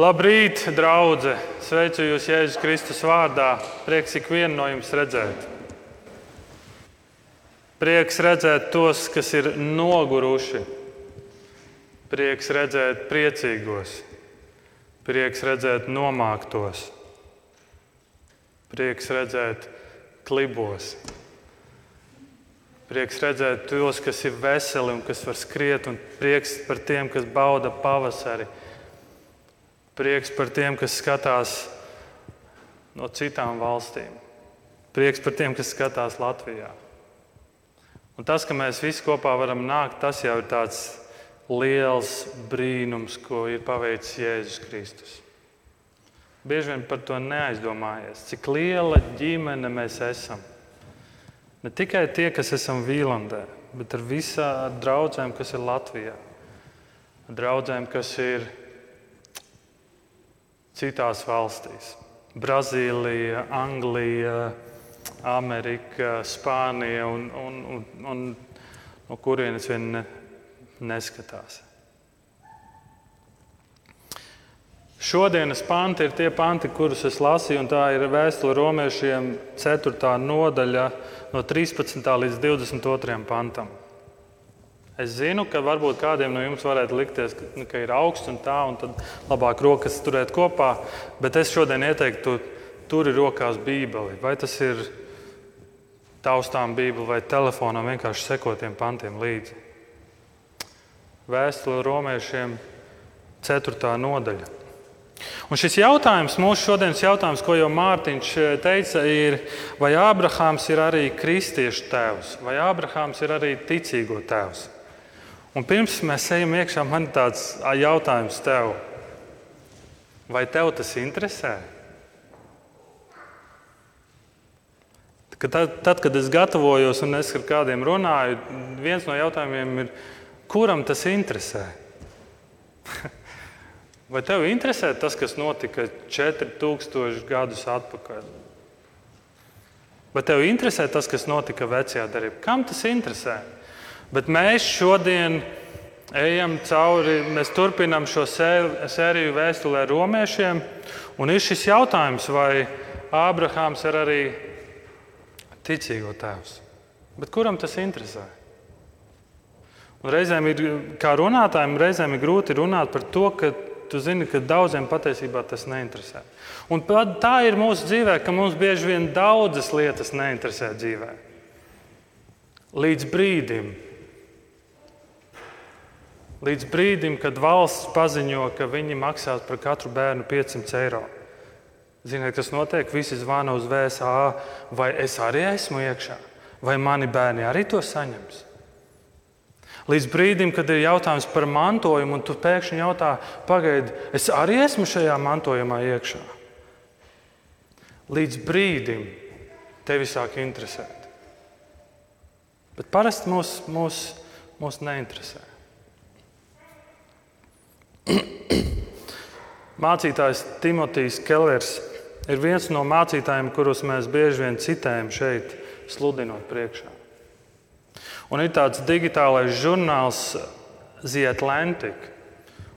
Labrīt, draugi! Sveicu jūs Jēzus Kristus vārdā. Prieks ikvienu no jums redzēt. Prieks redzēt tos, kas ir noguruši. Prieks redzēt priecīgos. Prieks redzēt nomāktos. Prieks redzēt klibos. Prieks redzēt tos, kas ir veseli un kas var skriet, un prieks par tiem, kas bauda pavasari. Prieks par tiem, kas skatās no citām valstīm. Prieks par tiem, kas skatās Latvijā. Un tas, ka mēs visi kopā varam nākt, tas jau ir tāds liels brīnums, ko ir paveicis Jēzus Kristus. Bieži vien par to neaizdomājies, cik liela ģimene mēs esam. Ne tikai tie, kas esam Vīlandē, bet ar visām draugiem, kas ir Latvijā. Draugiem, kas ir citās valstīs. Brazīlija, Anglija, Amerika, Spānija un, un, un, un no kurienes vien ne, neskatās. Šodienas panti ir tie panti, kurus es lasīju, un tā ir vēstule romiešiem 4. nodaļa no 13. līdz 22. pantam. Es zinu, ka varbūt kādiem no jums varētu likties, ka, nu, ka ir augsts un tā, un tad labāk rokas turēt kopā, bet es šodien ieteiktu, turi rokās Bībeli. Vai tas ir taustām Bībeli vai telefonā, vienkārši sekotiem pantiem līdzi. Vēstule romiešiem 4. nodaļa. Un šis jautājums, mūsu šodienas jautājums, ko jau Mārtiņš eh, teica, ir, vai Ābrahāms ir arī kristiešu tēvs, vai Ābrahāms ir arī ticīgo tēvs. Un pirms mēs ejam iekšā, man ir tāds jautājums tev. Vai tev tas interesē? Tad, tad, kad es gatavojos un es ar kādiem runāju, viens no jautājumiem ir, kuram tas interesē? Vai tev interesē tas, kas notika 4000 gadus atpakaļ? Vai tev interesē tas, kas notika vecajā darbā? Kam tas interesē? Bet mēs šodien ejam cauri, mēs turpinām šo sēriju vēstulē romiešiem. Un ir šis jautājums, vai Ābrahāms ir arī ticīgo tēvs. Bet kuram tas interesē? Un reizēm ir, kā runātājiem, reizēm ir grūti runāt par to, ka tu zini, ka daudziem patiesībā tas neinteresē. Un tā ir mūsu dzīvē, ka mums bieži vien daudzas lietas neinteresē dzīvē. Līdz brīdim, līdz brīdim, kad valsts paziņo, ka viņi maksās par katru bērnu 500 eiro. Ziniet, kas notiek? Visi zvana uz VSA, vai es arī esmu iekšā, vai mani bērni arī to saņems. Līdz brīdim, kad ir jautājums par mantojumu, un tu pēkšņi jautā, pagaidi, es arī esmu šajā mantojumā iekšā. Līdz brīdim tevi sāk interesēt. Bet parasti mūs, mūs, mūs neinteresē. Mācītājs Timotejs Kellers ir viens no mācītājiem, kurus mēs bieži vien citējam šeit, sludinot priekšā. Un ir tāds digitālais žurnāls The Atlantic.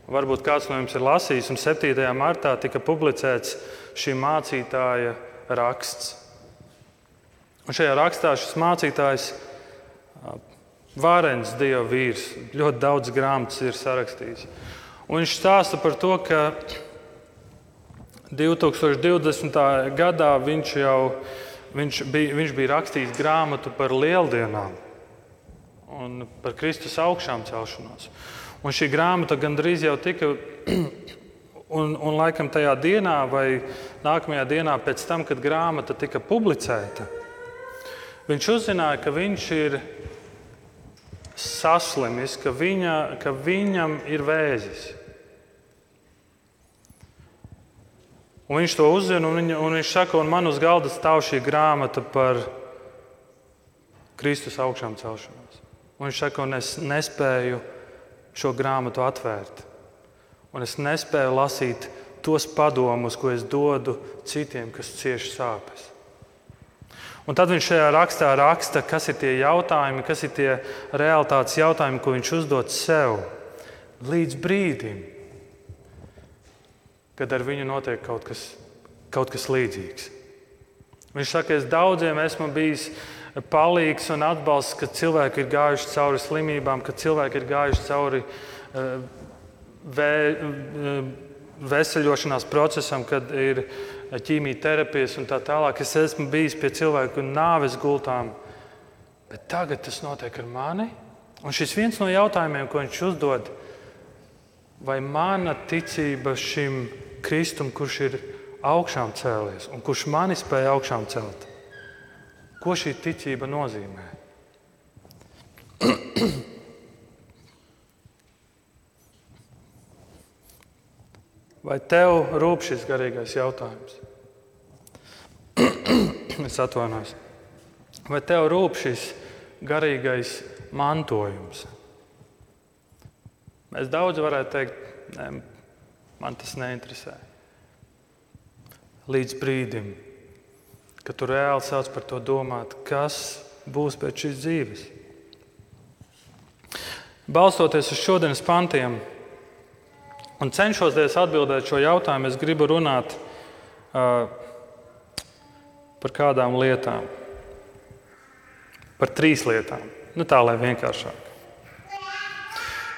Varbūt kāds no jums ir lasījis, un 7. martā tika publicēts šī mācītāja raksts. Un šajā rakstā šis mācītājs, Vārens Dieva vīrs, ļoti daudz grāmatas ir sarakstījis. Un viņš stāsta par to, ka 2020. gadā viņš jau viņš bija, viņš bija rakstījis grāmatu par lieldienām un par Kristus augšām celšanos. Un šī grāmata gandrīz jau tika, un, un laikam tajā dienā vai nākamajā dienā pēc tam, kad grāmata tika publicēta, viņš uzzināja, ka viņš ir saslimis, ka, viņa, ka viņam ir vēzis. Un viņš to uzzina, un, viņa, un viņš saka, un man uz galda stāv šī grāmata par Kristus augšām celšanos. Un viņš saka, un es nespēju šo grāmatu atvērt. Un es nespēju lasīt tos padomus, ko es dodu citiem, kas cieši sāpes. Un tad viņš šajā rakstā raksta, kas ir tie jautājumi, kas ir tie realitātes jautājumi, ko viņš uzdod sev līdz brīdim, kad ar viņu notiek kaut kas, kaut kas līdzīgs. Viņš saka, es daudziem esmu bijis palīgs un atbalsts, kad cilvēki ir gājuši cauri slimībām, kad cilvēki ir gājuši cauri uh, vē, uh, veseļošanās procesam, kad ir ķīmijterapijas un tā tālāk. Es esmu bijis pie cilvēku nāves gultām, bet tagad tas notiek ar mani. Un šis viens no jautājumiem, ko viņš uzdod, vai mana ticība šim Kristum, kurš ir augšām cēlies un kurš mani spēja augšām celt, ko šī ticība nozīmē? Vai tev rūp šis garīgais jautājums? es atvainojos. Vai tev rūp šis garīgais mantojums? Mēs daudz varētu teikt, ne, man tas neinteresē. Līdz brīdim, kad tu reāli sāc par to domāt, kas būs pēc šīs dzīves. Balstoties uz šodienas pantiem, Un cenšoties atbildēt šo jautājumu, es gribu runāt uh, par kādām lietām. Par trīs lietām. Nu, tā lai vienkāršāk.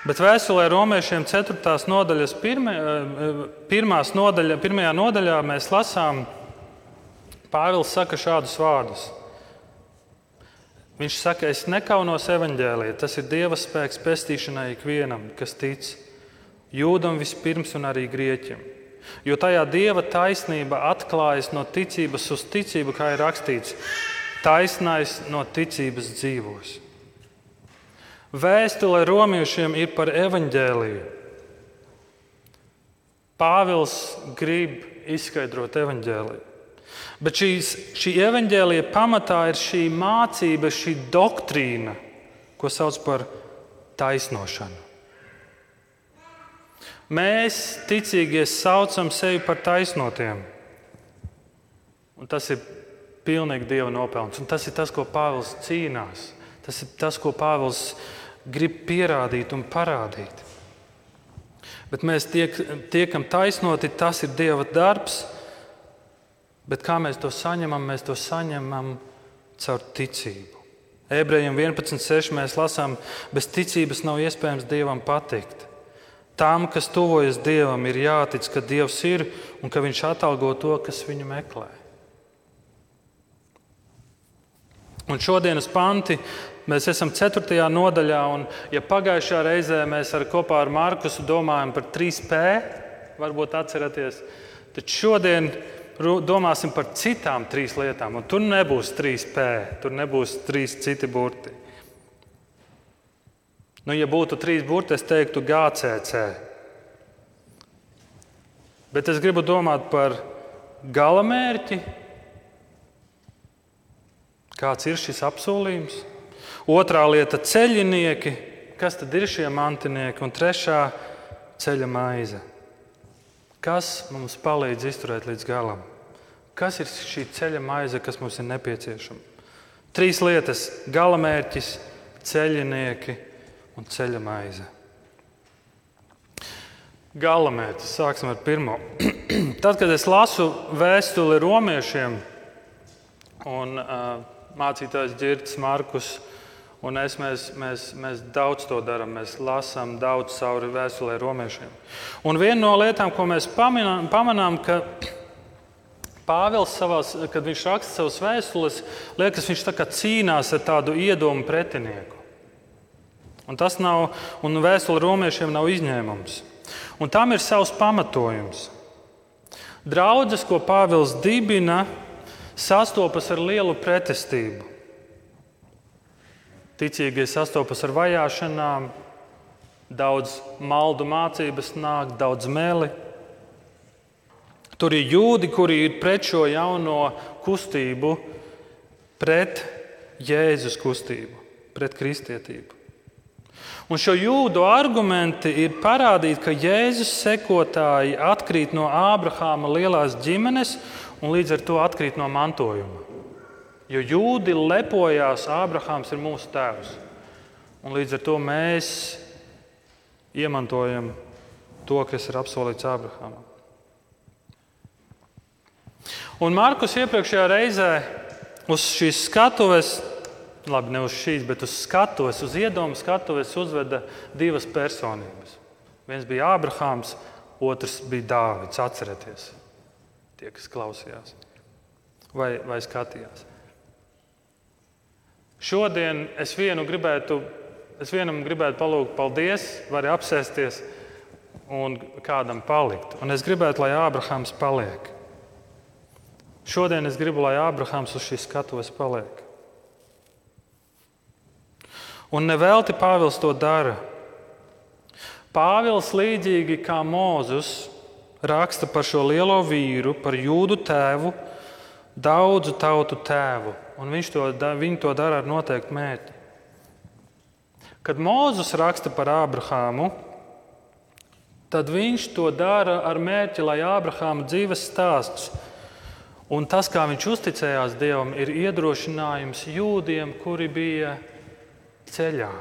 Bet vēstulē romiešiem 4. nodaļas pirmā, nodaļa, pirmajā nodaļā mēs lasām, Pāvils saka šādus vārdus. Viņš saka, es nekaunos evaņģēlī, tas ir Dieva spēks pestīšanai ikvienam, kas tic jūdam vispirms un arī grieķim. Jo tajā dieva taisnība atklājas no ticības uz ticību, kā ir rakstīts, taisnais no ticības dzīvos. Vēstule romiešiem ir par evaņģēliju. Pāvils grib izskaidrot evaņģēliju. Bet šīs, šī evaņģēlija pamatā ir šī mācība, šī doktrīna, ko sauc par taisnošanu. Mēs, ticīgie, saucam sevi par taisnotiem. Un tas ir pilnīgi Dieva nopelns. Un tas ir tas, ko Pāvils cīnās. Tas ir tas, ko Pāvils grib pierādīt un parādīt. Bet mēs tiek, tiekam taisnoti, tas ir Dieva darbs. Bet kā mēs to saņemam? Mēs to saņemam caur ticību. Ebrejiem 11.6. mēs lasām, bez ticības nav iespējams Dievam patikt. Tām, kas tuvojas Dievam, ir jātic, ka Dievs ir un ka Viņš atalgo to, kas viņu meklē. Un šodienas panti mēs esam 4. nodaļā, un ja pagājušajā reizē mēs ar kopā ar Markusu domājam par 3P, varbūt atceraties, tad šodien domāsim par citām trīs lietām. Un tur nebūs 3P, tur nebūs trīs citi burti. Nu, ja būtu trīs burti, es teiktu GCC. Bet es gribu domāt par galamērķi. Kāds ir šis apsolījums? Otrā lieta - ceļinieki. Kas tad ir šie mantinieki? Un trešā - ceļa maize. Kas mums palīdz izturēt līdz galam? Kas ir šī ceļa maize, kas mums ir nepieciešama? Trīs lietas - galamērķis, ceļinieki un ceļa maize. Galamērķis. Sāksim ar pirmo. Tad, kad es lasu vēstuli romiešiem, un uh, mācītājs Girts, Markus un es, mēs, mēs, mēs daudz to darām. Mēs lasām daudz cauri vēstulē romiešiem. Un viena no lietām, ko mēs pamanām, pamanām ka Pāvils, savās, kad viņš raksta savus vēstules, liekas, viņš cīnās ar tādu iedomu pretinieku. Un tas nav, un vēstule romiešiem nav izņēmums. Un tam ir savs pamatojums. Draudzes, ko Pāvils dibina, sastopas ar lielu pretestību. Ticīgie sastopas ar vajāšanām, daudz maldu mācības nāk, daudz meli. Tur ir jūdi, kuri ir pret šo jauno kustību, pret Jēzus kustību, pret kristietību. Un šo jūdu argumenti ir parādīt, ka Jēzus sekotāji atkrīt no Ābrahāma lielās ģimenes un līdz ar to atkrīt no mantojuma. Jo jūdi lepojās, Ābrahāms ir mūsu tēvs. Un līdz ar to mēs iemantojam to, kas ir apsolīts Ābrahamam. Un Markus iepriekšējā reizē uz šīs skatuves, labi, ne uz šīs, bet uz skatuves, uz iedomu skatuves uzveda divas personības. Viens bija Ābrahāms, otrs bija Dāvids. Atcerieties, tie, kas klausījās vai, vai skatījās. Šodien es vienu gribētu, es vienam gribētu palūgt, paldies, vari apsēsties un kādam palikt. Un es gribētu, lai Ābrahāms paliek. Šodien es gribu, lai Ābrahāms uz šīs skatuves paliek. Un nevelti Pāvils to dara. Pāvils līdzīgi kā Mozus raksta par šo lielo vīru, par jūdu tēvu, daudzu tautu tēvu. Un viņš to, viņi to dara ar noteiktu mērķi. Kad Mozus raksta par Ābrahāmu, tad viņš to dara ar mērķi, lai Ābrahāma dzīves stāsts Un tas, kā viņš uzticējās Dievam, ir iedrošinājums jūdiem, kuri bija ceļā,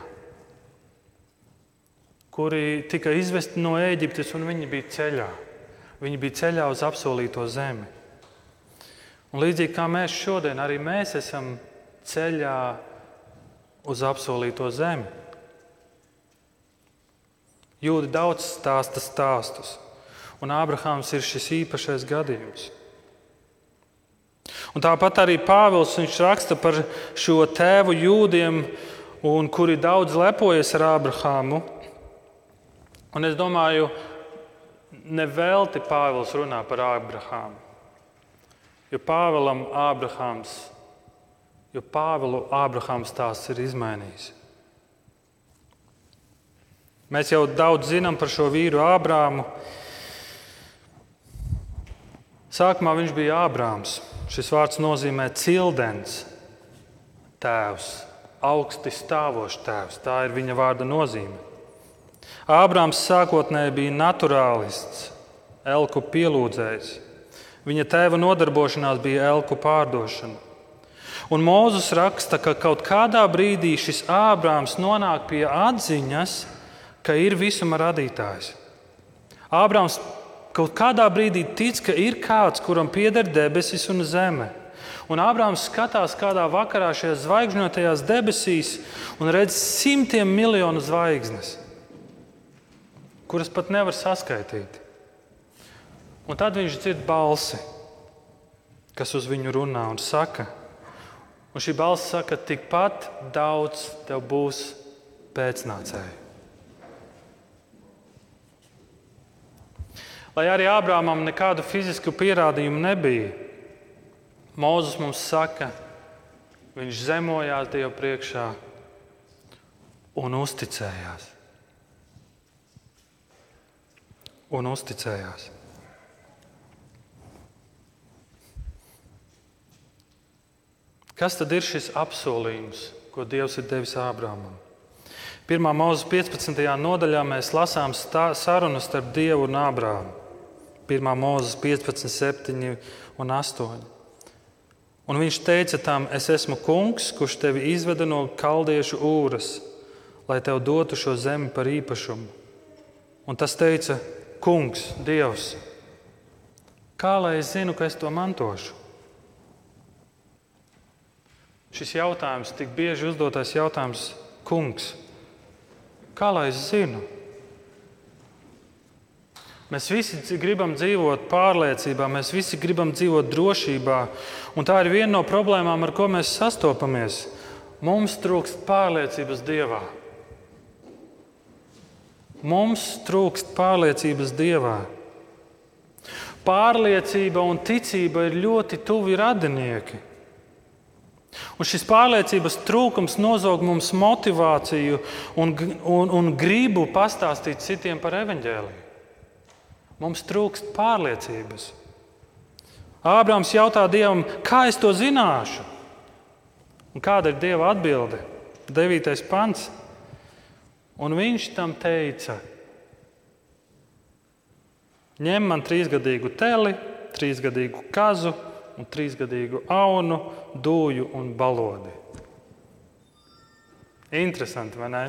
kuri tika izvesti no Eģiptes, un viņi bija ceļā. Viņi bija ceļā uz apsolīto zemi. Un līdzīgi kā mēs šodien, arī mēs esam ceļā uz apsolīto zemi. Jūdi daudz stāsta stāstus, un Ābrahāms ir šis īpašais gadījums. Un tāpat arī Pāvils raksta par šo tēvu jūdiem, un kuri daudz lepojas ar Ābrahāmu. Un es domāju, nevelti Pāvils runā par Ābrahāmu. Jo Pāvēlam Ābrahāms, jo Pāvelu Ābrahāms tās ir izmainījis. Mēs jau daudz zinām par šo vīru Ābrāmu. Sākumā viņš bija Ābrāms. Šis vārds nozīmē cildens, tēvs, augsti stāvošs tēvs. Tā ir viņa vārda nozīme. Ābrāms sākotnēji bija naturālists, elku pielūdzējs. Viņa tēva nodarbošanās bija elku pārdošana. Un Mūzus raksta, ka kaut kādā brīdī šis Ābrāms nonāk pie atziņas, ka ir visuma radītājs. Ābrāms kaut kādā brīdī tic, ka ir kāds, kuram pieder debesis un zeme. Un Ābrāms skatās kādā vakarā šajās zvaigžņotajās debesīs un redz simtiem miljonu zvaigznes, kuras pat nevar saskaitīt. Un tad viņš dzird balsi, kas uz viņu runā un saka, un šī balss saka, tikpat daudz tev būs pēcnācēju. Lai arī Ābrāmam nekādu fizisku pierādījumu nebija, Mozus mums saka, viņš zemojās Dievu priekšā un uzticējās. Un uzticējās. Kas tad ir šis apsolījums, ko Dievs ir devis Ābrāmam? Pirmā mūža 15. nodaļā mēs lasām sarunu starp Dievu un Ābrāmu. 1. mūzes 15, 7 un 8. Un viņš teica tam, es esmu kungs, kurš tevi izveda no kaldiešu ūras, lai tev dotu šo zemi par īpašumu. Un tas teica, kungs, Dievs, kā lai es zinu, ka es to mantošu? Šis jautājums, tik bieži uzdotais jautājums, kungs, kā lai es zinu? Mēs visi gribam dzīvot pārliecībā, mēs visi gribam dzīvot drošībā. Un tā ir viena no problēmām, ar ko mēs sastopamies. Mums trūkst pārliecības Dievā. Mums trūkst pārliecības Dievā. Pārliecība un ticība ir ļoti tuvi radinieki. Un šis pārliecības trūkums nozog mums motivāciju un, un, un gribu pastāstīt citiem par evaņģēliju. Mums trūkst pārliecības. Ābrams jautā Dievam, kā es to zināšu? Un kāda ir Dieva atbilde? 9. pants. Un viņš tam teica: ņem man trīsgadīgu teli, trīsgadīgu kazu un trīsgadīgu aunu, dūju un balodi. Interesanti, vai ne?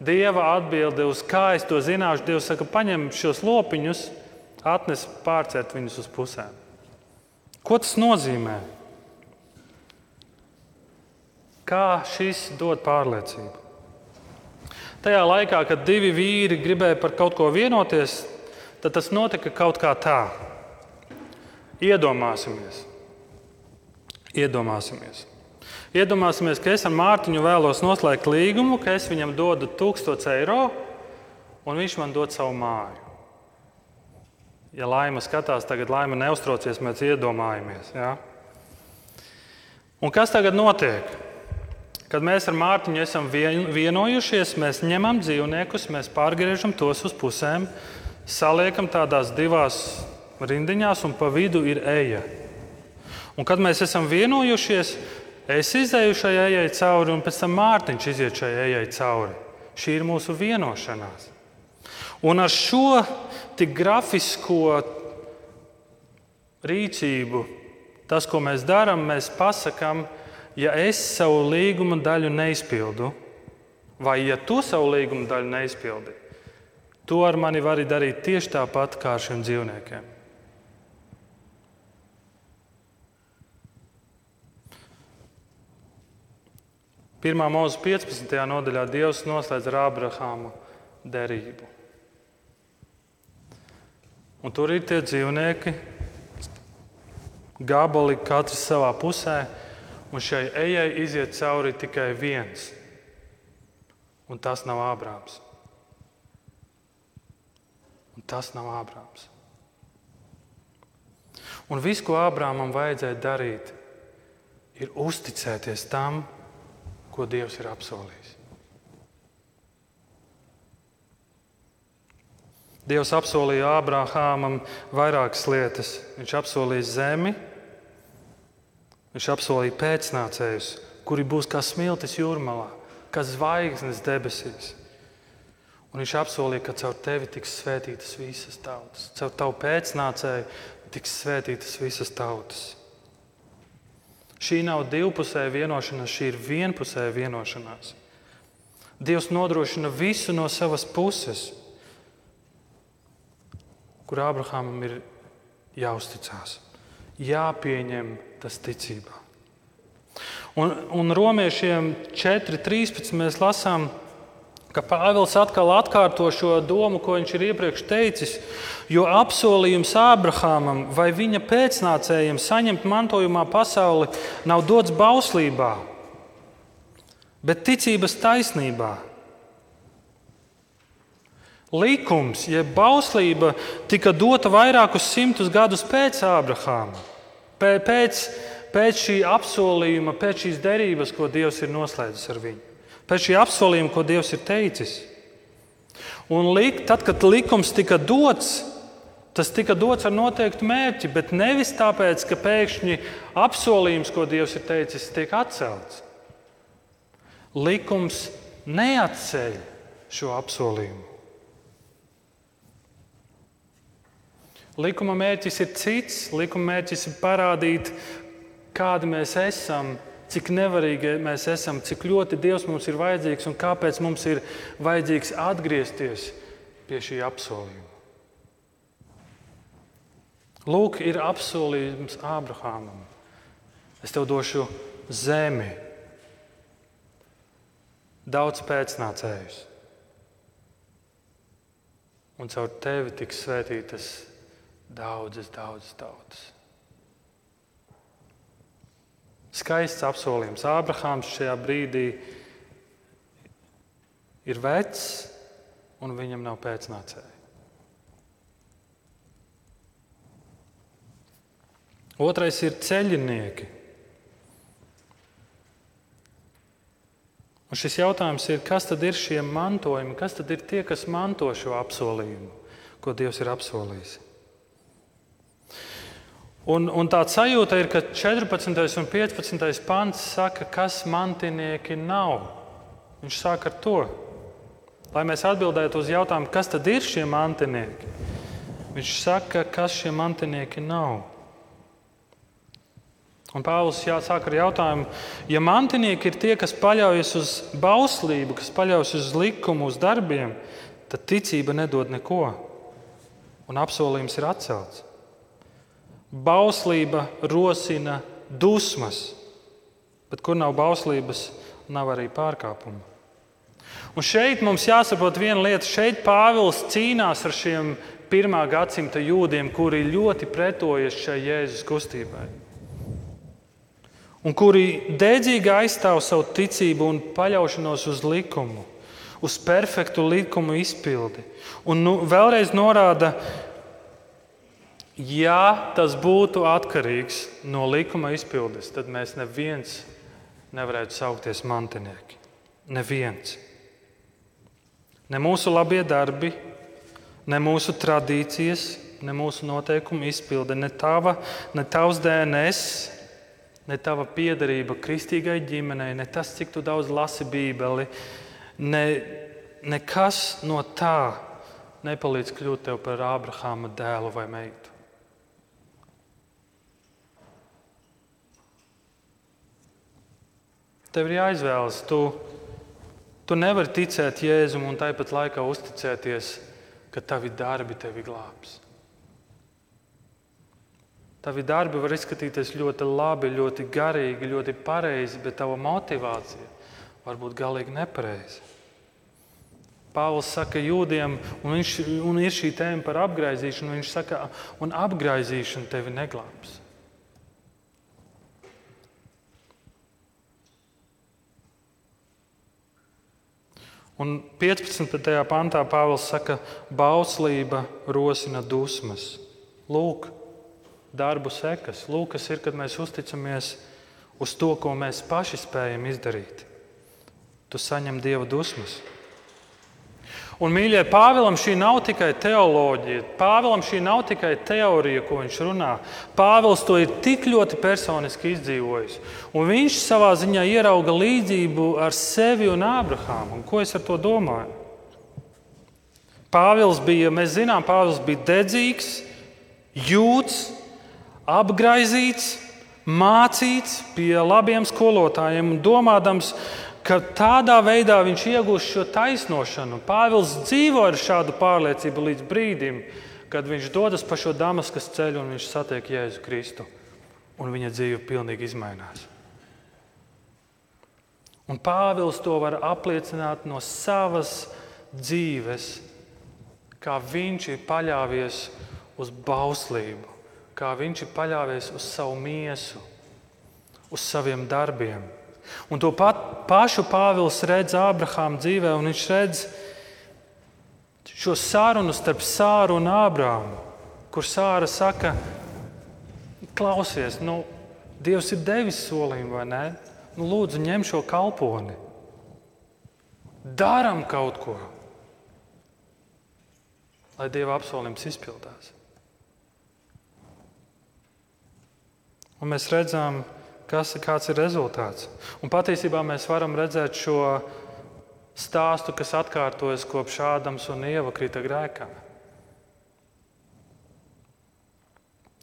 Dieva atbilde uz kā es to zināšu, Dievs saka, paņem šos lopiņus, atnes pārcēt viņus uz pusēm. Ko tas nozīmē? Kā šis dod pārliecību? Tajā laikā, kad divi vīri gribēja par kaut ko vienoties, tad tas notika kaut kā tā. Iedomāsimies, Iedomāsimies. Iedomāsimies, ka es ar Mārtiņu vēlos noslēgt līgumu, ka es viņam dodu 1000 eiro, un viņš man dod savu māju. Ja laima skatās, tagad laima neuztraucies, mēs iedomājamies. Ja? Un kas tagad notiek? Kad mēs ar Mārtiņu esam vienojušies, mēs ņemam dzīvniekus, mēs pārgriežam tos uz pusēm, saliekam tādās divās rindiņās, un pa vidu ir eja. Un kad mēs esam vienojušies, es izēju šai ejai cauri, un pēc tam Mārtiņš iziet šai ejai cauri. Šī ir mūsu vienošanās. Un ar šo tik grafisko rīcību, tas, ko mēs darām, mēs pasakām, ja es savu līguma daļu neizpildu, vai ja tu savu līguma daļu neizpildi, to ar mani vari darīt tieši tāpat kā ar šiem dzīvniekiem. Pirmā mūža 15. nodaļā Dievs noslēdz ar Abrahāmu derību. Un tur ir tie dzīvnieki, gabali katrs savā pusē, un šai ejai iziet cauri tikai viens. Un tas nav Ābrāms. Un tas nav Ābrāms. Un viss, ko Ābrāmam vajadzēja darīt, ir uzticēties tam, ko Dievs ir apsolījis. Dievs apsolīja Ābrāmam vairākas lietas. Viņš apsolīja zemi, viņš apsolīja pēcnācējus, kuri būs kā smiltis jūrmalā, kā zvaigznes debesīs. Un viņš apsolīja, ka caur tevi tiks svētītas visas tautas, caur tavu pēcnācēju tiks svētītas visas tautas. Šī nav divpusēja vienošanās, šī ir vienpusēja vienošanās. Dievs nodrošina visu no savas puses, kur Abrahamam ir jāuzticās, jāpieņem tas ticībā. Un, un romiešiem 4.13 mēs lasām, ka Pāvils atkal atkārto šo domu, ko viņš ir iepriekš teicis. Jo apsolījums Ābrahamam vai viņa pēcnācējiem saņemt mantojumā pasauli nav dots bauslībā, bet ticības taisnībā. Likums, jeb bauslība, tika dota vairākus simtus gadus pēc Ābrahāma, pēc, pēc šī apsolījuma, pēc šīs derības, ko Dievs ir noslēdzis ar viņu pēc šī apsolījuma, ko Dievs ir teicis. Un lik, tad, kad likums tika dots, tas tika dots ar noteiktu mērķi, bet nevis tāpēc, ka pēkšņi apsolījums, ko Dievs ir teicis, tiek atcelts. Likums neatceļ šo apsolījumu. Likuma mērķis ir cits. Likuma mērķis ir parādīt, kādi mēs esam cik nevarīgi mēs esam, cik ļoti Dievs mums ir vajadzīgs un kāpēc mums ir vajadzīgs atgriezties pie šī apsolījuma. Lūk, ir apsolījums Ābrahamam. Es tev došu zemi, daudz pēcnācējus, un caur tevi tiks svētītas daudzas, daudzas tautas. Skaists apsolījums. Ābrahāms šajā brīdī ir vecs un viņam nav pēcnācēji. Otrais ir ceļinieki. Un šis jautājums ir, kas tad ir šie mantojumi, kas tad ir tie, kas manto šo apsolījumu, ko Dievs ir apsolījis? Un, un tā sajūta ir, ka 14. un 15. pants saka, kas mantinieki nav. Viņš sāk ar to, lai mēs atbildētu uz jautājumu, kas tad ir šie mantinieki. Viņš saka, kas šie mantinieki nav. Un Pāvils sāk ar jautājumu, ja mantinieki ir tie, kas paļaujas uz bauslību, kas paļaujas uz likumu, uz darbiem, tad ticība nedod neko, un apsolījums ir atcelts. Bauslība rosina dusmas, bet kur nav bauslības, nav arī pārkāpuma. Un šeit mums jāsaprot viena lieta. Šeit Pāvils cīnās ar šiem pirmā gadsimta jūdiem, kuri ļoti pretojas šai Jēzus kustībai. Un kuri dēdzīgi aizstāv savu ticību un paļaušanos uz likumu, uz perfektu likumu izpildi. Un nu, vēlreiz norāda, ja tas būtu atkarīgs no likuma izpildes, tad mēs neviens nevarētu saukties mantinieki. Neviens. Ne mūsu labie darbi, ne mūsu tradīcijas, ne mūsu noteikumu izpilde, ne, tava, ne tavs DNS, ne tava piederība kristīgai ģimenei, ne tas, cik tu daudz lasi Bībeli, ne, nekas no tā nepalīdz kļūt par Ābrahāma dēlu vai meitu. Tev ir jāizvēlas, tu Tu nevari ticēt Jēzum un tāpat laikā uzticēties, ka tavi darbi tevi glābs. Tavi darbi var izskatīties ļoti labi, ļoti garīgi, ļoti pareizi, bet tava motivācija var būt galīgi nepareiza. Pāvils saka, jūdiem, un, viņš, un ir šī tēma par apgaizīšanu. Viņš saka, un apgaizīšana tevi neglābs. Un 15. pantā Pāvils saka, ka bauslība rosina dusmas. Lūk, darbu sekas. Lūk, kas ir, kad mēs uzticamies uz to, ko mēs paši spējam izdarīt. Tu saņem dieva dusmas. Un, mīļie, Pāvēlam šī nav tikai teoloģija, Pāvēlam šī nav tikai teorija, ko viņš runā. Pāvils to ir tik ļoti personiski izdzīvojis. Un viņš savā ziņā ierauga līdzību ar sevi un Ābrahāmu. Un ko es ar to domāju? Pāvils bija, mēs zinām, Pāvils bija dedzīgs, jūts, apgaizīts, mācīts pie labiem skolotājiem un domādams, ka tādā veidā viņš iegūst šo taisnošanu. Pāvils dzīvo ar šādu pārliecību līdz brīdim, kad viņš dodas pa šo Damaskas ceļu un viņš satiek Jēzu Kristu. Un viņa dzīve pilnīgi izmainās. Un Pāvils to var apliecināt no savas dzīves, kā viņš ir paļāvies uz bauslību, kā viņš ir paļāvies uz savu miesu, uz saviem darbiem. Un to pat, pašu Pāvils redz Ābrahāma dzīvē, un viņš redz šo sarunu starp Sāru un Ābrāmu, kur Sāra saka, klausies, nu, Dievs ir devis solījumu, vai ne? Nu, lūdzu, ņem šo kalponi. Darām kaut ko, lai Dieva apsolījums izpildās. Un mēs redzam, ka kas, kāds ir rezultāts. Un patiesībā mēs varam redzēt šo stāstu, kas atkārtojas kopš Ādams un Ieva krita grēkā.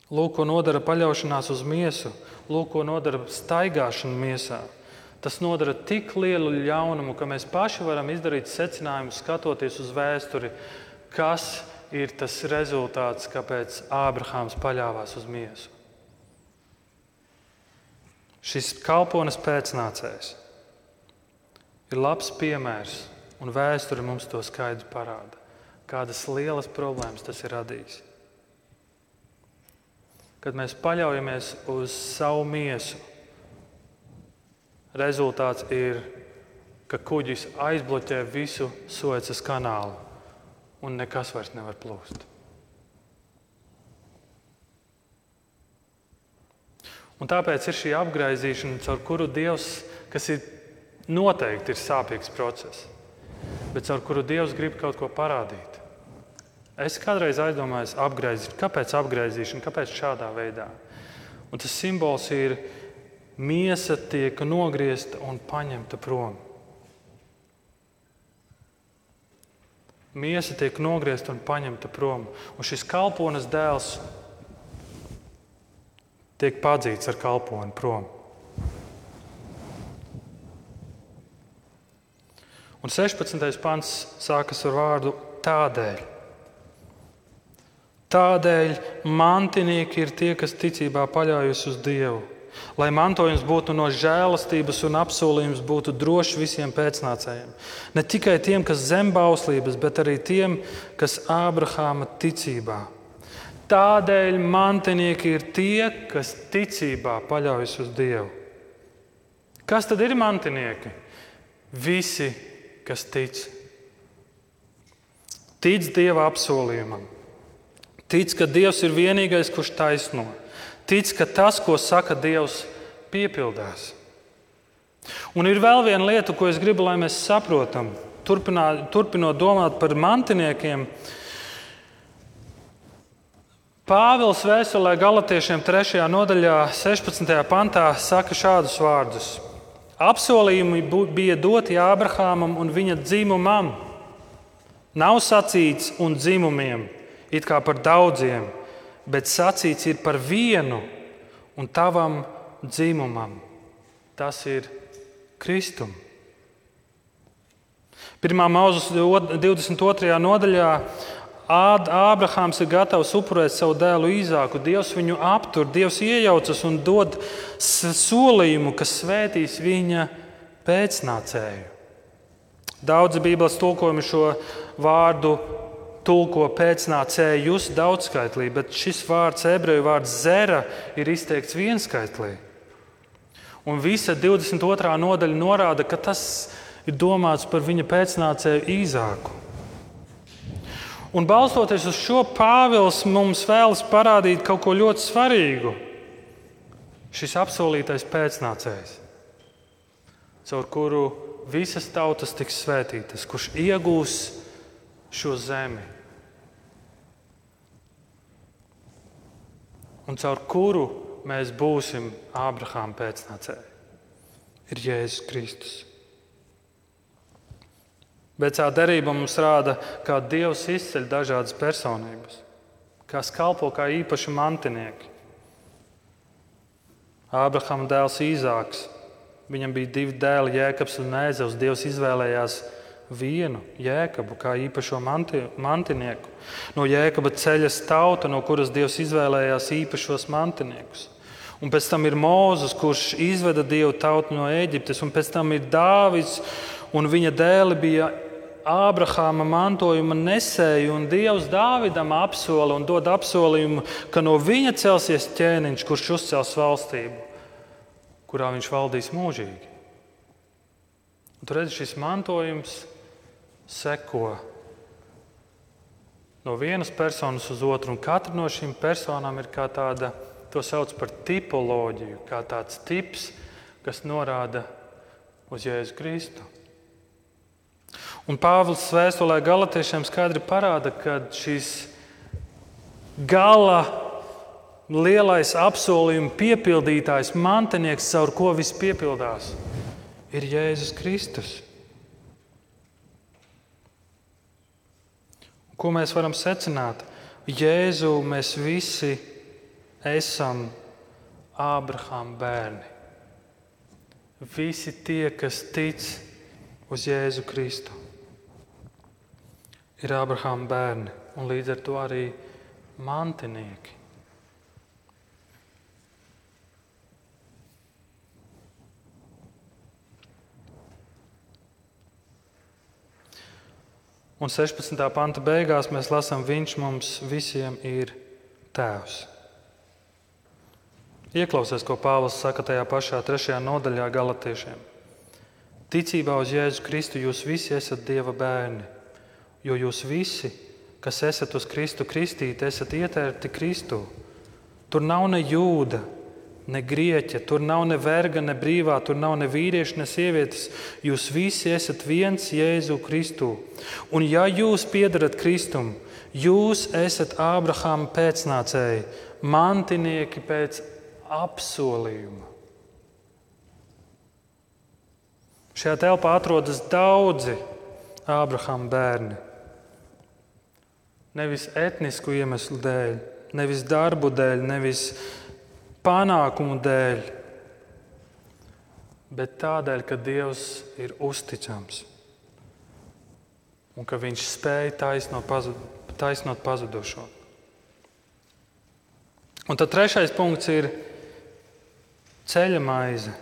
Lūk, ko nodara paļaušanās uz miesu, lūk, ko nodara staigāšana miesā. Tas nodara tik lielu ļaunumu, ka mēs paši varam izdarīt secinājumus, skatoties uz vēsturi, kas ir tas rezultāts, kāpēc Ābrahāms paļāvās uz miesu šis kalpones pēcnācējs ir labs piemērs, un vēsture mums to skaidri parāda, kādas lielas problēmas tas ir radījis. Kad mēs paļaujamies uz savu miesu, rezultāts ir, ka kuģis aizbloķē visu Suecas kanālu un nekas vairs nevar plūst. Un tāpēc ir šī apgaizīšana, caur kuru Dievs, kas ir noteikti ir sāpīgs process, bet caur kuru Dievs grib kaut ko parādīt. Es kādreiz aizdomājos, apgraizīt, kāpēc apgaizīšana, kāpēc šādā veidā. Un tas simbols ir miesa tiek nogriezta un paņemta prom. Miesa tiek nogriezta un paņemta prom. Un šis kalpones dēls tiek padzīts ar kalponi prom. Un 16. pants sākas ar vārdu tādēļ. Tādēļ mantinieki ir tie, kas ticībā paļaujas uz Dievu. Lai mantojums būtu no žēlastības un apsolījums būtu drošs visiem pēcnācējiem. Ne tikai tiem, kas zem bauslības, bet arī tiem, kas Ābrahāma ticībā. Tādēļ mantinieki ir tie, kas ticībā paļaujas uz Dievu. Kas tad ir mantinieki? Visi, kas tic. Tic Dieva apsolījumam Tic, ka Dievs ir vienīgais, kurš taisno. Tic, ka tas, ko saka Dievs, piepildās. Un ir vēl viena lieta, ko es gribu, lai mēs saprotam, turpinot domāt par mantiniekiem. Pāvils vēstulē Galatiešiem 3. nodaļā, 16. pantā, saka šādus vārdus: Apsolījumi bija doti Ābrahamam un viņa dzimumam. Nav sacīts un dzimumiem, it kā par daudziem, bet sacīts ir par vienu un tavam dzimumam. Tas ir Kristum. Pirmā mūža 22. nodaļā Ābrahāms ir gatavs upurēt savu dēlu īzāku. Dievs viņu aptur, Dievs iejaucas un dod solījumu, kas svētīs viņa pēcnācēju. Daudzi Bībeles tulkojumi šo vārdu tulko pēcnācējus daudzskaitlī, bet šis vārds, ebreju vārds zera, ir izteikts vienskaitlī. Un visa 22. nodaļa norāda, ka tas ir domāts par viņa pēcnācēju īzāku. Un balstoties uz šo Pāvils mums vēlas parādīt kaut ko ļoti svarīgu. Šis apsolītais pēcnācējs, caur kuru visas tautas tiks svētītas, kurš iegūs šo zemi, un caur kuru mēs būsim Ābrahāma pēcnācēji, ir Jēzus Kristus. Vecā derība mums rāda, kā Dievs izceļ dažādas personības, kas kalpo kā īpaši mantinieki. Ābrahama dēls Īzāks, viņam bija divi dēli, Jēkabs un Nēzevs. Dievs izvēlējās vienu jēkabu kā īpašo manti, mantinieku. No jēkaba ceļas tauta, no kuras Dievs izvēlējās īpašos mantiniekus. Un pēc tam ir Mozus, kurš izveda dievu tautu no Eģiptes, un pēc tam ir Dāvids, un viņa dēli bija Ābrahāma mantojuma nesēji, un Dievs Dāvidam apsola un dod apsolījumu, ka no viņa celsies ķēniņš, kurš uzcels valstību, kurā viņš valdīs mūžīgi. Un tur redzat, šis mantojums seko no vienas personas uz otru, un katra no šīm personām ir kā tāda, to sauc par tipoloģiju, kā tāds tips, kas norāda uz Jēzu Kristu. Un Pāvils vēstulē galotiešiem skaidri parāda, ka šis gala lielais apsolījuma piepildītājs, mantinieks, caur ko viss piepildās, ir Jēzus Kristus. Ko mēs varam secināt? Jēzu mēs visi esam Ābrahāma bērni. Visi tie, kas tic uz Jēzu Kristu, ir Ābrahāma bērni un līdz ar to arī mantinieki. Un 16. panta beigās mēs lasām, Viņš mums visiem ir tēvs. Ieklausies, ko Pāvils saka tajā pašā trešajā nodaļā Galatiešiem. Ticībā uz Jēzu Kristu jūs visi esat Dieva bērni, jo jūs visi, kas esat uz Kristu kristīti, esat ietērti Kristu. Tur nav ne jūda, ne grieķa, tur nav ne verga, ne brīvā, tur nav ne vīrieša, ne sievietes. Jūs visi esat viens Jēzu Kristu. Un ja jūs piedarat Kristum, jūs esat Ābrahāma pēcnācēji, mantinieki pēc apsolījuma. Šajā telpā atrodas daudzi Ābrahāma bērni. Nevis etnisku iemeslu dēļ, nevis darbu dēļ, nevis panākumu dēļ, bet tādēļ, ka Dievs ir uzticams un ka Viņš spēja taisnot, pazud, taisnot pazudušo. Un tad trešais punkts ir ceļa maize.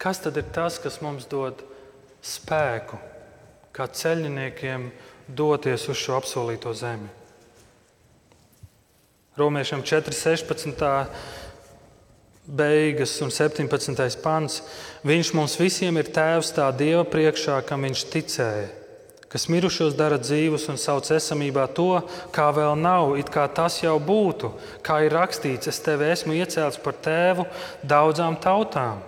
Kas tad ir tas, kas mums dod spēku, kā ceļniekiem doties uz šo apsolīto zemi? Romiešiem 4.16. beigas un 17. pants. Viņš mums visiem ir tēvs tā Dieva priekšā, kam viņš ticēja kas mirušos dara dzīvus un sauc esamībā to, kā vēl nav, it kā tas jau būtu, kā ir rakstīts, es tevi esmu iecēlis par tēvu daudzām tautām.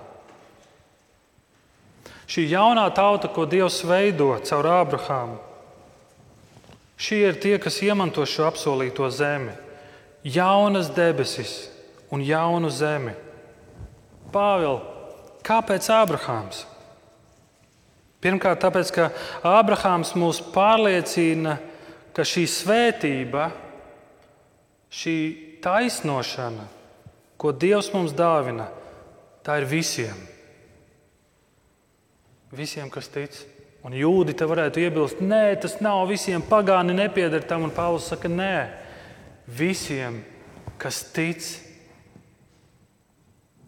Šī jaunā tauta, ko Dievs veido caur Ābrahāmu, šie ir tie, kas iemanto šo apsolīto zemi, jaunas debesis un jaunu zemi. Pāvils, kāpēc Ābrahāms? Pirmkārt, tāpēc, ka Ābrahāms mūs pārliecina, ka šī svētība, šī taisnošana, ko Dievs mums dāvina, tā ir visiem. Visiem, kas tic. Un jūdi te varētu iebilst, nē, tas nav visiem pagāni, nepieder tam. Un Pāvils saka, nē, visiem, kas tic,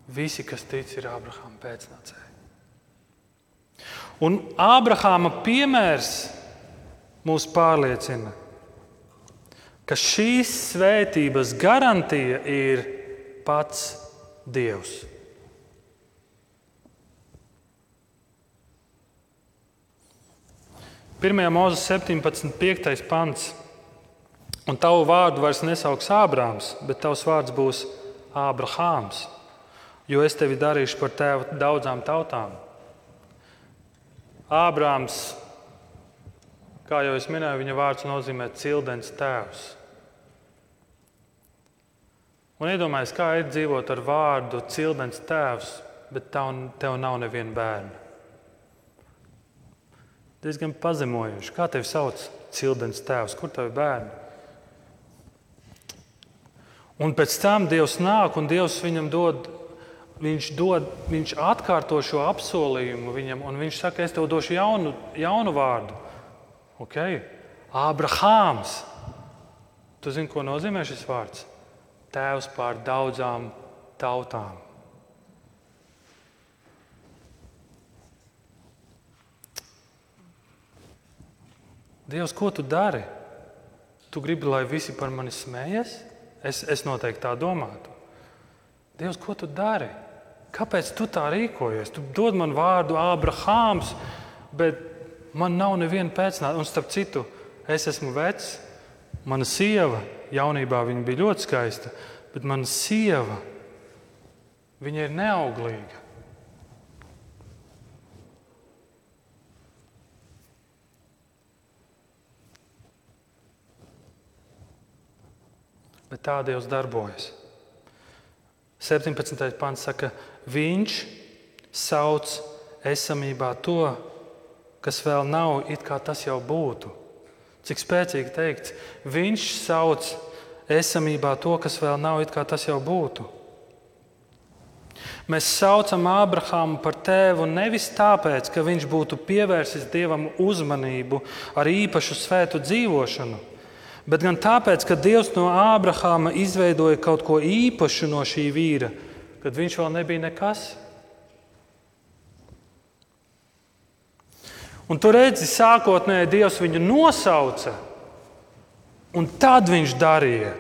visi, kas tic, ir Ābrahāma pēcnācēji. Un Ābrahāma piemērs mūs pārliecina, ka šīs svētības garantija ir pats Dievs. Pirmajā mūzika 17,5. pants. Un tavu vārdu vairs nesauks Ābrāms, bet tavs vārds būs Ābrahāms, jo es tevi darīšu par tēvu daudzām tautām. Ābrāms, kā jau es minēju, viņa vārds nozīmē cildens tēvs. Un iedomājieties, kā ir dzīvot ar vārdu cildens tēvs, bet tev nav neviena bērna. Diezgan pazemojoši. Kā tevi sauc cildens tēvs? Kur tev ir bērni? Un pēc tam Dievs nāk un Dievs viņam dod viņš, dod, viņš atkārto šo apsolījumu viņam, un viņš saka, es tev došu jaunu, jaunu vārdu. Okay. Abrahāms. Tu zini, ko nozīmē šis vārds? Tēvs pār daudzām tautām. Dievs, ko tu dari? Tu gribi, lai visi par mani smējas? Es, es noteikti tā domātu. Dievs, ko tu dari? Kāpēc tu tā rīkojies? Tu dod man vārdu Ābrahāms, bet man nav neviena pēcnāca. Un starp citu, es esmu vecs, mana sieva jaunībā bija ļoti skaista, bet mana sieva ir neauglīga. Bet tā Dievs darbojas. 17. pants saka, Viņš sauc esamībā to, kas vēl nav, it kā tas jau būtu. Cik spēcīgi teikts, Viņš sauc esamībā to, kas vēl nav, it kā tas jau būtu. Mēs saucam Ābrahāmu par tēvu nevis tāpēc, ka viņš būtu pievērsis dievam uzmanību ar īpašu svētu dzīvošanu, bet gan tāpēc, ka Dievs no Ābrahāma izveidoja kaut ko īpašu no šī vīra, kad viņš vēl nebija nekas. Un tur redzi, sākotnēji Dievs viņu nosauca, un tad viņš darīja.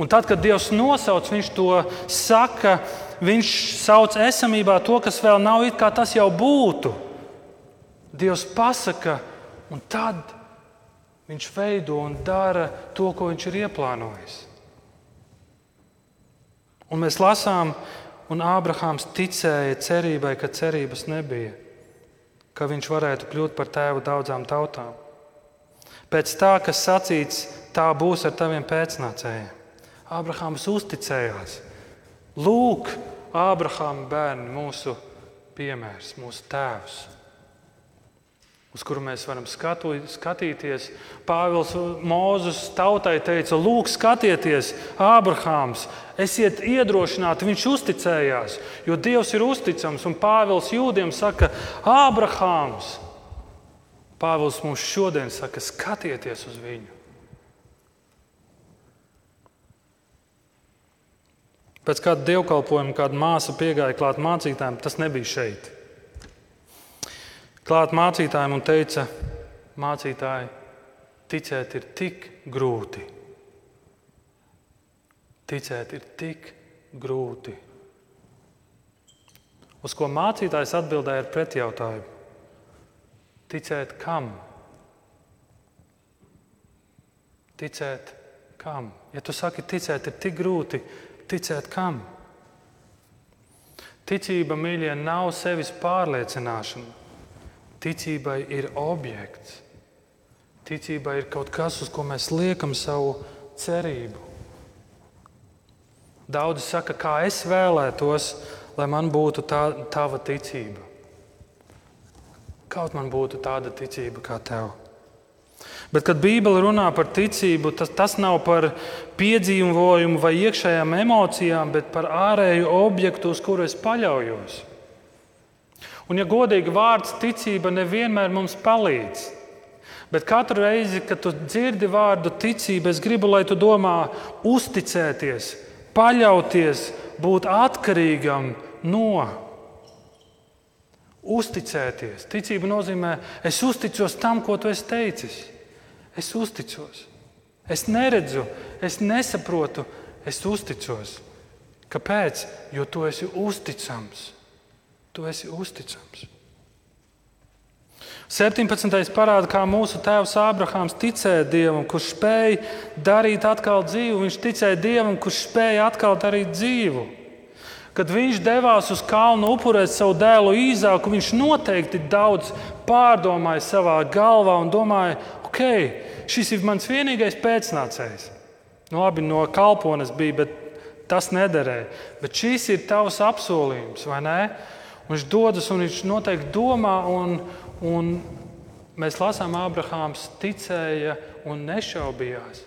Un tad, kad Dievs nosauc, viņš to saka, viņš sauc esamībā to, kas vēl nav, it kā tas jau būtu. Dievs pasaka, un tad viņš veido un dara to, ko viņš ir ieplānojis. Un mēs lasām, un Ābrahāms ticēja cerībai, ka cerības nebija, ka viņš varētu kļūt par tēvu daudzām tautām. Pēc tā, kas sacīts, tā būs ar taviem pēcnācējiem. Ābrahāms uzticējās. Lūk, Ābrahāma bērni, mūsu piemērs, mūsu tēvs uz kuru mēs varam skatu, skatīties. Pāvils Mozus tautai teica, lūk, skatieties, Ābrahāms, esiet iedrošināti, viņš uzticējās, jo Dievs ir uzticams. Un Pāvils jūdiem saka, Ābrahāms, Pāvils mums šodien saka, skatieties uz viņu. Pēc kāda dievkalpojuma, kāda māsa piegāja klāt mācītājiem, tas nebija šeit. Klāt mācītājiem un teica, mācītāji, ticēt ir tik grūti. Ticēt ir tik grūti. Uz ko mācītājs atbildēja ar pretjautājumu: Ticēt kam? Ticēt kam? Ja tu saki, ticēt ir tik grūti, ticēt kam? Ticība, mīļie, nav sevis pārliecināšana. Ticībai ir objekts. Ticība ir kaut kas, uz ko mēs liekam savu cerību. Daudzi saka, kā es vēlētos, lai man būtu tā, tava ticība. Kaut man būtu tāda ticība kā tev. Bet, kad Bībele runā par ticību, tas, tas nav par piedzīvojumu vai iekšējām emocijām, bet par ārēju objektu, uz kuru es paļaujos. Un, ja godīgi vārds ticība nevienmēr mums palīdz, bet katru reizi, kad tu dzirdi vārdu ticība, es gribu, lai tu domā uzticēties, paļauties, būt atkarīgam no. Uzticēties. Ticība nozīmē, es uzticos tam, ko tu esi teicis. Es uzticos. Es neredzu, es nesaprotu, es uzticos. Kāpēc? Jo tu esi uzticams. Tu esi uzticams. 17. parāda, kā mūsu tēvs Ābrahāms ticēja Dievam, kurš spēja darīt atkal dzīvu. Viņš ticēja Dievam, kurš spēja atkal darīt dzīvu. Kad viņš devās uz kalnu upurēt savu dēlu īzāku, viņš noteikti daudz pārdomāja savā galvā un domāja, ok, šis ir mans vienīgais pēcnācējs. Nu, labi, no kalpones bija, bet tas nederēja. Bet šis ir tavs apsolījums, vai ne? Viņš dodas un viņš noteikti domā, un, un mēs lasām, Abrahāms ticēja un nešaubījās.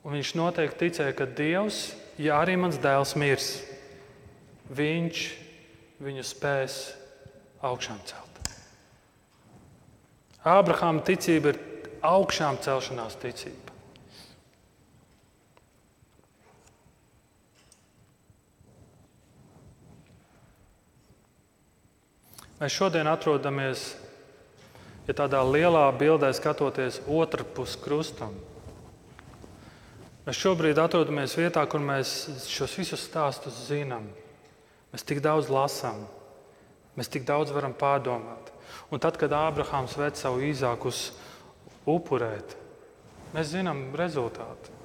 Un viņš noteikti ticēja, ka Dievs, ja arī mans dēls mirs, viņš viņu spēs augšām celt. Abrahāma ticība ir augšām celšanās ticība. Mēs šodien atrodamies ja tādā lielā bildē skatoties otrpus krustam. Mēs šobrīd atrodamies vietā, kur mēs šos visus stāstus zinām. Mēs tik daudz lasām, mēs tik daudz varam pārdomāt. Un tad, kad Ābrahāms ved savu īzāku uz upurēt, mēs zinām rezultātu.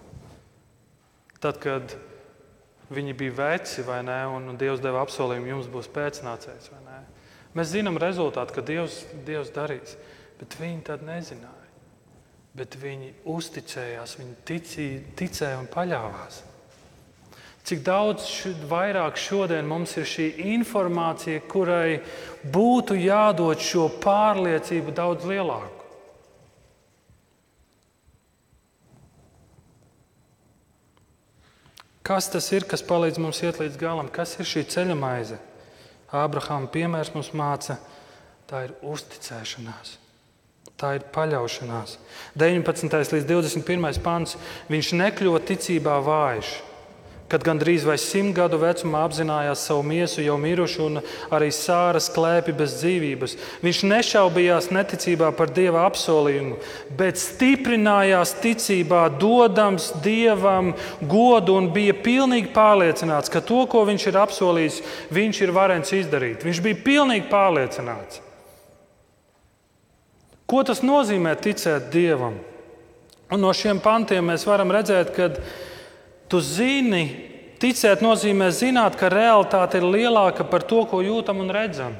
Tad, kad viņi bija veci vai nē, un Dievs deva apsolījumu, jums būs pēcnācējs. Mēs zinām rezultātu, ka Dievs, Dievs darīs, bet viņi tad nezināja. Bet viņi uzticējās, viņi ticīja, ticēja un paļāvās. Cik daudz vairāk šodien mums ir šī informācija, kurai būtu jādod šo pārliecību daudz lielāku. Kas tas ir, kas palīdz mums iet līdz galam? Kas ir šī ceļa maize? Ābrahāma piemērs mums māca, tā ir uzticēšanās. Tā ir paļaušanās. 19. līdz 21. pants. Viņš nekļuva ticībā vājš kad gandrīz vai simt gadu vecumā apzinājās savu miesu jau mirušu un arī sāras klēpi bez dzīvības. Viņš nešaubījās neticībā par dieva apsolījumu, bet stiprinājās ticībā, dodams dievam godu un bija pilnīgi pārliecināts, ka to, ko viņš ir apsolījis, viņš ir varens izdarīt. Viņš bija pilnīgi pārliecināts. Ko tas nozīmē ticēt dievam? Un no šiem pantiem mēs varam redzēt, ka Tu zini, ticēt nozīmē zināt, ka realitāte ir lielāka par to, ko jūtam un redzam.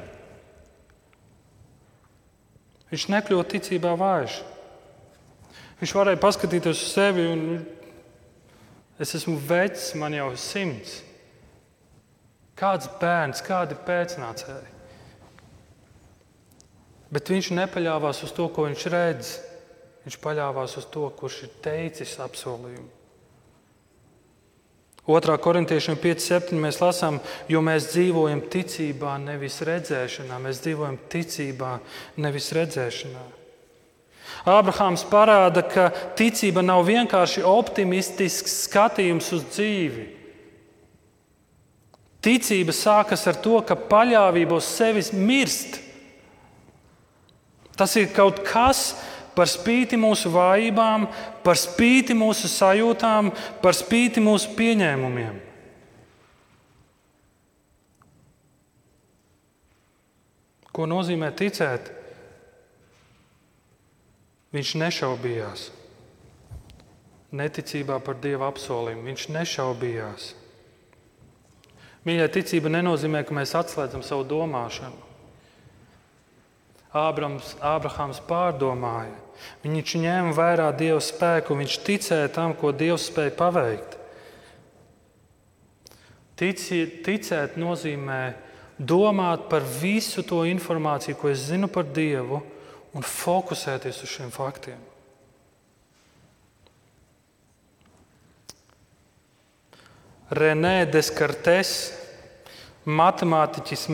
Viņš nekļūst ticībā vājš. Viņš varēja paskatīties uz sevi, un es esmu vecs, man jau ir simts. Kāds bērns, kādi pēcnācēji. Bet viņš nepaļāvās uz to, ko viņš redz. Viņš paļāvās uz to, kurš ir teicis apsolījumu. 2. korintiešiem 5.7. mēs lasām, jo mēs dzīvojam ticībā, nevis redzēšanā. Mēs dzīvojam ticībā, nevis redzēšanā. Ābrahāms parāda, ka ticība nav vienkārši optimistisks skatījums uz dzīvi. Ticība sākas ar to, ka paļāvība uz sevis mirst. Tas ir kaut kas, par spīti mūsu vājībām, par spīti mūsu sajūtām, par spīti mūsu pieņēmumiem. Ko nozīmē ticēt? Viņš nešaubījās. Neticībā par Dieva apsolījumu viņš nešaubījās. Mīļā ticība nenozīmē, ka mēs atslēdzam savu domāšanu. Ābrams, Ābrahāms pārdomāja. Viņš ņēma vērā Dieva spēku, viņš ticēja tam, ko Dievs spēja paveikt. Tici, ticēt nozīmē domāt par visu to informāciju, ko es zinu par Dievu, un fokusēties uz šiem faktiem. Renē Descartes, matemātiķis,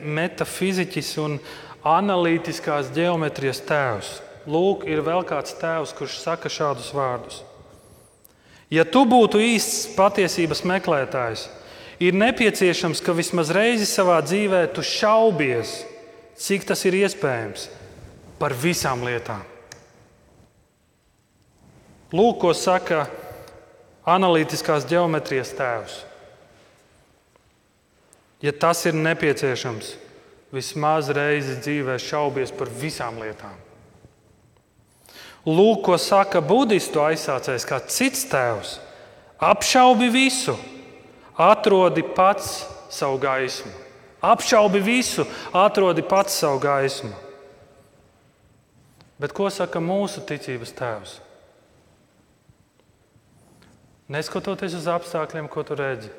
metafiziķis un analītiskās geometrijas tēvs. Lūk, ir vēl kāds tēvs, kurš saka šādus vārdus. Ja tu būtu īsts patiesības meklētājs, ir nepieciešams, ka vismaz reizi savā dzīvē tu šaubies, cik tas ir iespējams, par visām lietām. Lūk, ko saka analītiskās geometrijas tēvs. Ja tas ir nepieciešams, vismaz reizi dzīvē šaubies par visām lietām. Lūk, ko saka budistu aizsācējs, kā cits tēvs. Apšaubi visu, atrodi pats savu gaismu. Apšaubi visu, atrodi pats savu gaismu. Bet ko saka mūsu ticības tēvs? Neskatoties uz apstākļiem, ko tu redzi,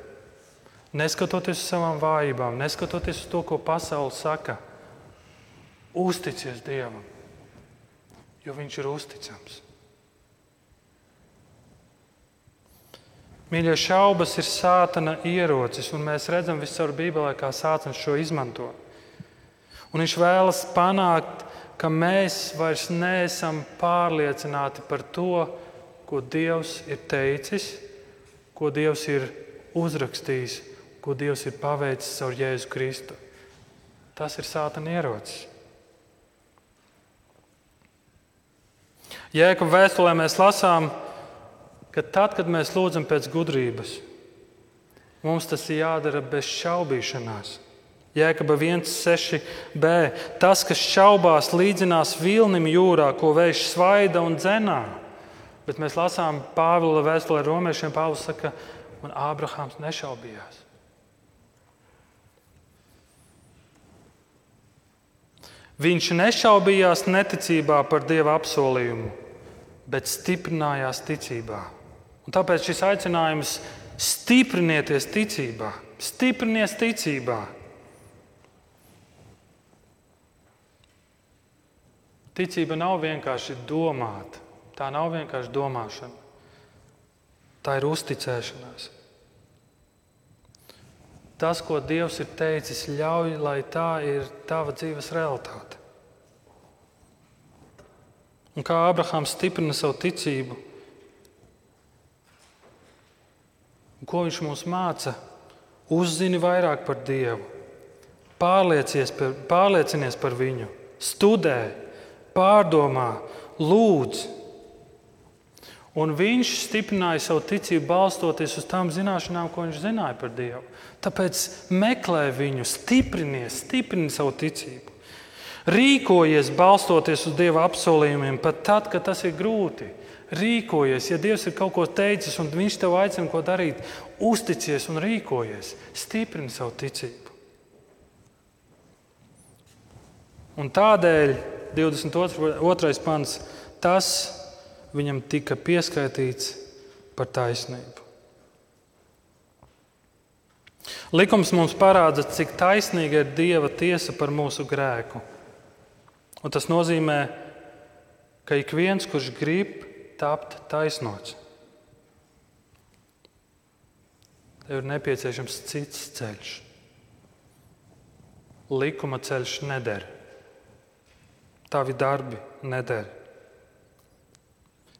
neskatoties uz savām vājībām, neskatoties uz to, ko pasaule saka, uzticies Dievam, jo Viņš ir uzticams. Mīļie, šaubas ir sātana ierocis, un mēs redzam visur Bībelē, kā sātans šo izmanto. Un viņš vēlas panākt, ka mēs vairs neesam pārliecināti par to, ko Dievs ir teicis, ko Dievs ir uzrakstījis, ko Dievs ir paveicis caur Jēzu Kristu. Tas ir sātana ierocis. Jēkab vēstulē mēs lasām, ka tad, kad mēs lūdzam pēc gudrības, mums tas ir jādara bez šaubīšanās. Jēkaba 1,6b. Tas, kas šaubās, līdzinās vilnim jūrā, ko vējš svaida un dzenā. Bet mēs lasām Pāvila vēstulē romiešiem. Pāvils saka, un Ābrahāms nešaubījās. Viņš nešaubījās neticībā par Dieva apsolījumu, bet stiprinājās ticībā. Un tāpēc šis aicinājums stiprinieties ticībā, stiprinies ticībā. Ticība nav vienkārši domāt, Tā nav vienkārši domāšana, tā ir uzticēšanās. Tas, ko Dievs ir teicis, ļauj, lai tā ir tava dzīves realitāte. Un kā Abrahams stiprina savu ticību, ko viņš mums māca, uzzini vairāk par Dievu, par, pārliecinies par Viņu, studē, pārdomā, lūdz. Un viņš stiprināja savu ticību balstoties uz tām zināšanām, ko viņš zināja par Dievu. Tāpēc meklē viņu, stiprinies, stiprini savu ticību. Rīkojies balstoties uz Dieva apsolījumiem, pat tad, kad tas ir grūti. Rīkojies, ja Dievs ir kaut ko teicis un Viņš tev aicina ko darīt, uzticies un rīkojies. Stiprini savu ticību. Un tādēļ 22. pants tas viņam tika pieskaitīts par taisnību. Likums mums parāda, cik taisnīga ir Dieva tiesa par mūsu grēku. Un tas nozīmē, ka ik viens, kurš grib tapt taisnots, tev ir nepieciešams cits ceļš. Likuma ceļš neder, tavi darbi neder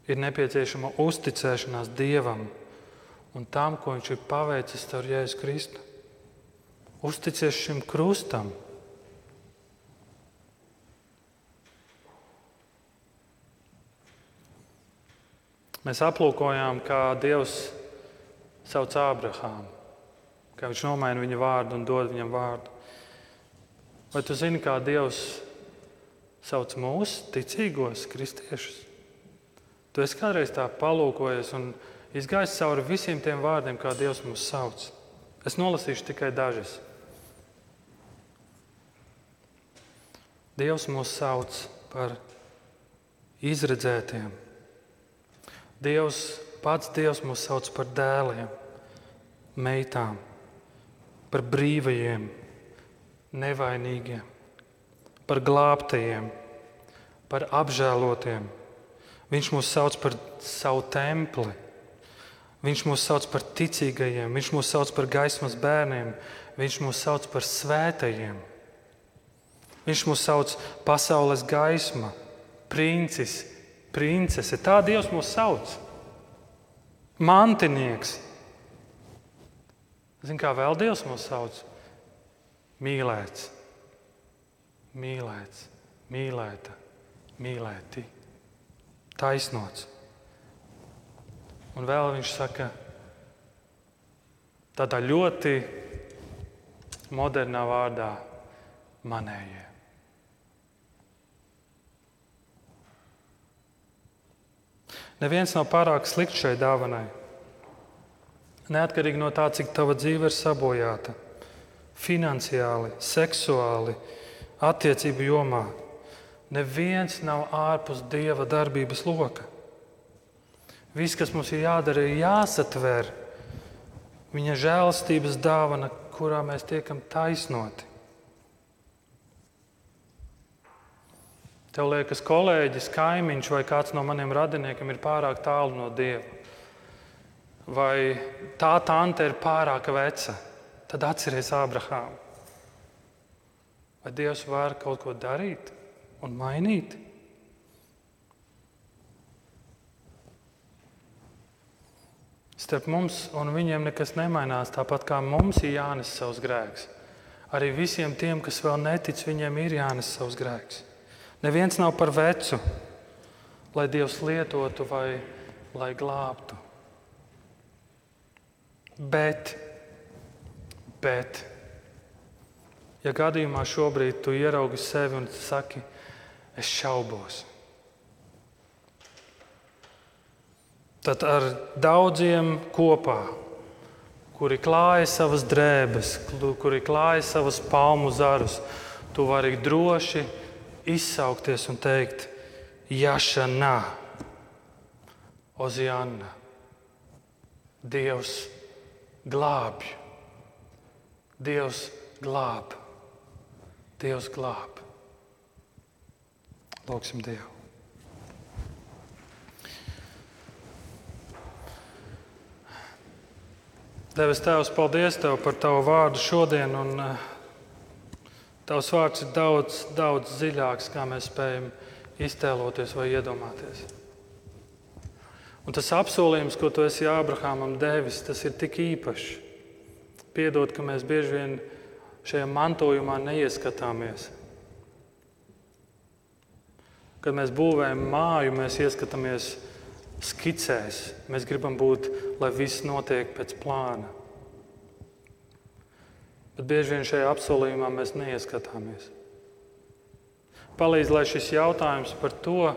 ir nepieciešama uzticēšanās Dievam un tam, ko Viņš ir paveicis ar Jēzu Kristu. Uzticies šim krustam. Mēs aplūkojām, kā Dievs sauc Ābrahāmu, kā viņš nomaina viņa vārdu un dod viņam vārdu. Vai tu zini, kā Dievs sauc mūsu ticīgos kristiešus? Tu esi kādreiz tā palūkojies un izgājis cauri visiem tiem vārdiem, kā Dievs mūs sauc. Es nolasīšu tikai dažas. Dievs mūs sauc par izredzētiem Dievs, pats Dievs mūs sauc par dēliem, meitām, par brīvajiem, nevainīgiem, par glābtajiem, par apžēlotiem. Viņš mūs sauc par savu templi. Viņš mūs sauc par ticīgajiem, viņš mūs sauc par gaismas bērniem, viņš mūs sauc par svētajiem. Viņš mūs sauc par pasaules gaisma, princis, princese. Tā Dievs mūs sauc. Mantinieks. Zini, kā vēl Dievs mūs sauc? Mīlēts, mīlēts, mīlēta, mīlēti, taisnots. Un vēl viņš saka, tādā ļoti modernā vārdā, manējie. Neviens nav pārāk slikts šai dāvanai. Neatkarīgi no tā, cik tava dzīve ir sabojāta, finansiāli, seksuāli, attiecību jomā, neviens nav ārpus dieva darbības loka. Viss, kas mums ir jādara, ir jāsatver viņa žēlastības dāvana, kurā mēs tiekam taisnoti. Tev liekas, kolēģis, kaimiņš vai kāds no maniem radiniekiem ir pārāk tālu no Dieva. Vai tā tante ir pārāk veca, tad atceries Ābrahāmu. Vai Dievs var kaut ko darīt un mainīt? Starp mums un viņiem nekas nemainās, tāpat kā mums ir jānes savs grēks. Arī visiem tiem, kas vēl netic, viņiem ir jānes savs grēks. Neviens nav par vecu, lai Dievs lietotu vai lai glābtu. Bet, bet, ja gadījumā šobrīd tu ieraugi sevi un saki, es šaubos, tad ar daudziem kopā, kuri klāja savas drēbes, kuri klāja savus palmu zarus, tu vari droši izsaukties un teikt, Jašanā, Oziāna, Dievs glābj, Dievs glāb, Dievs glāb. Lūksim Dievu. Devis Tēvs, paldies Tev par Tavu vārdu šodien. Un, uh, Tavs vārds ir daudz, daudz dziļāks, kā mēs spējam iztēloties vai iedomāties. Un tas apsolījums, ko tu esi Ābrahamam devis, tas ir tik īpašs. Piedod, ka mēs bieži vien šajā mantojumā neieskatāmies. Kad mēs būvējam māju, mēs ieskatāmies skicēs. Mēs gribam būt, lai viss notiek pēc plāna. Bet bieži vien šajā apsolījumā mēs neieskatāmies. Palīdz, lai šis jautājums par to,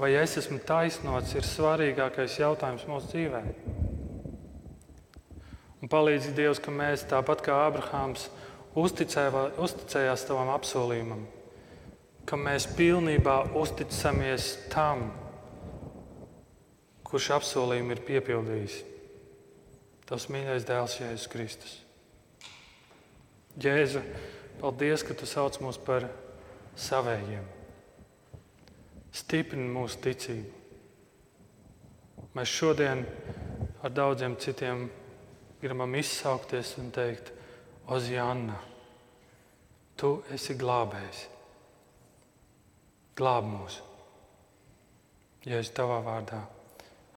vai es esmu taisnots, ir svarīgākais jautājums mūsu dzīvē. Un palīdz Dievs, ka mēs tāpat kā Abrahāms uzticējās tavam apsolījumam, ka mēs pilnībā uzticamies tam, kurš apsolījumu ir piepildījis. Tas mīļais dēls Jēzus Kristus. Jēzu, paldies, ka tu sauc mūs par savējiem. Stiprini mūsu ticību. Mēs šodien ar daudziem citiem gribam izsaukties un teikt, Oziāna, tu esi glābējs. Glāb mūs. Ja es tavā vārdā.